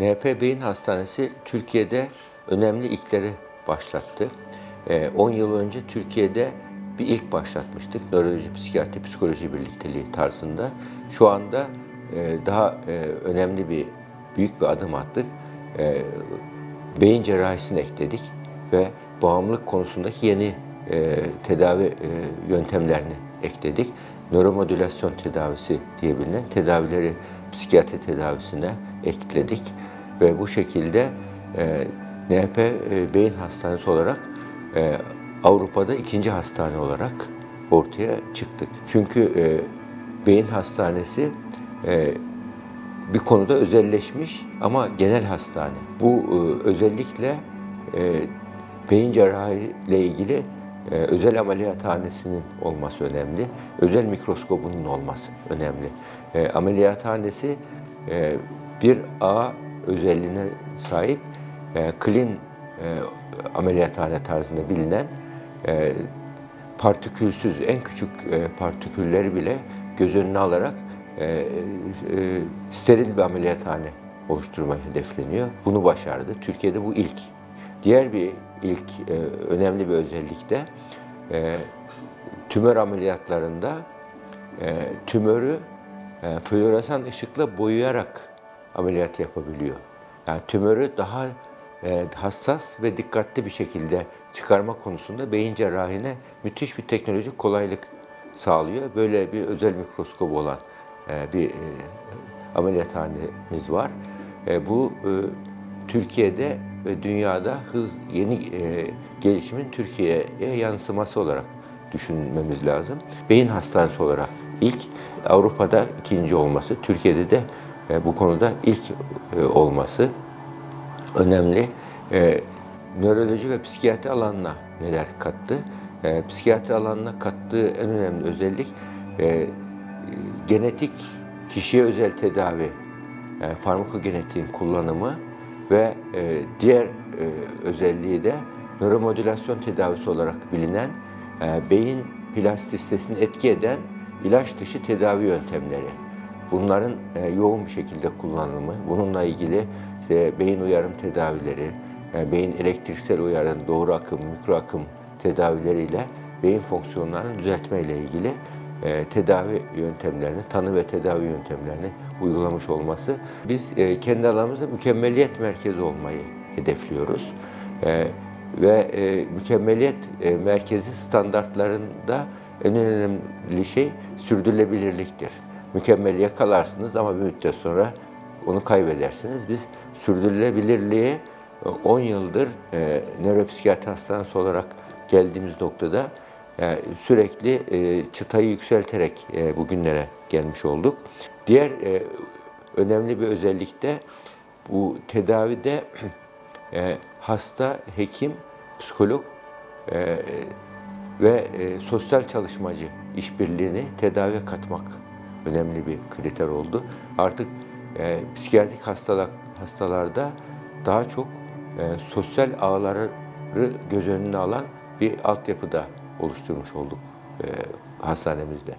NP Beyin Hastanesi Türkiye'de önemli ilkleri başlattı. Ee, 10 yıl önce Türkiye'de bir ilk başlatmıştık. Nöroloji, psikiyatri, psikoloji birlikteliği tarzında. Şu anda e, daha e, önemli bir, büyük bir adım attık. E, beyin cerrahisini ekledik ve bağımlılık konusundaki yeni tedavi yöntemlerini ekledik. Nöromodülasyon tedavisi diye bilinen tedavileri psikiyatri tedavisine ekledik ve bu şekilde e, NP e, Beyin Hastanesi olarak e, Avrupa'da ikinci hastane olarak ortaya çıktık. Çünkü e, beyin hastanesi e, bir konuda özelleşmiş ama genel hastane. Bu e, özellikle e, beyin cerrahi ile ilgili e, özel ameliyathanesinin olması önemli. Özel mikroskobunun olması önemli. E, ameliyathanesi e, bir A özelliğine sahip e, clean e, ameliyathane tarzında bilinen e, partikülsüz, en küçük e, partikülleri bile göz önüne alarak e, steril bir ameliyathane oluşturmayı hedefleniyor. Bunu başardı. Türkiye'de bu ilk. Diğer bir ilk e, önemli bir özellik de e, tümör ameliyatlarında e, tümörü e, floresan ışıkla boyayarak ameliyat yapabiliyor. Yani tümörü daha e, hassas ve dikkatli bir şekilde çıkarma konusunda beyin cerrahine müthiş bir teknolojik kolaylık sağlıyor. Böyle bir özel mikroskop olan e, bir e, ameliyathanemiz var. E, bu e, Türkiye'de ve dünyada hız yeni e, gelişimin Türkiye'ye yansıması olarak düşünmemiz lazım. Beyin hastanesi olarak ilk, Avrupa'da ikinci olması, Türkiye'de de e, bu konuda ilk e, olması önemli. E, nöroloji ve psikiyatri alanına neler kattı? E, psikiyatri alanına kattığı en önemli özellik e, genetik kişiye özel tedavi, e, farmakogenetiğin kullanımı ve e, diğer e, özelliği de nöromodülasyon tedavisi olarak bilinen e, beyin plastisitesini etki eden ilaç dışı tedavi yöntemleri. Bunların e, yoğun bir şekilde kullanımı, bununla ilgili işte beyin uyarım tedavileri, e, beyin elektriksel uyarım, doğru akım, mikro akım tedavileriyle beyin fonksiyonlarını düzeltme ile ilgili e, tedavi yöntemlerini, tanı ve tedavi yöntemlerini uygulamış olması. Biz e, kendi alanımızda mükemmeliyet merkezi olmayı hedefliyoruz. E, ve e, mükemmeliyet merkezi standartlarında en önemli şey sürdürülebilirliktir. Mükemmel yakalarsınız ama bir müddet sonra onu kaybedersiniz. Biz sürdürülebilirliği 10 yıldır e, nöropsikiyatri hastanesi olarak geldiğimiz noktada yani sürekli e, çıtayı yükselterek e, bugünlere gelmiş olduk. Diğer e, önemli bir özellik de bu tedavide e, hasta, hekim, psikolog ve sosyal çalışmacı işbirliğini tedaviye katmak önemli bir kriter oldu. Artık e, psikiyatrik hastalık hastalarda daha çok e, sosyal ağları göz önüne alan bir altyapıda oluşturmuş olduk e, hastanemizde.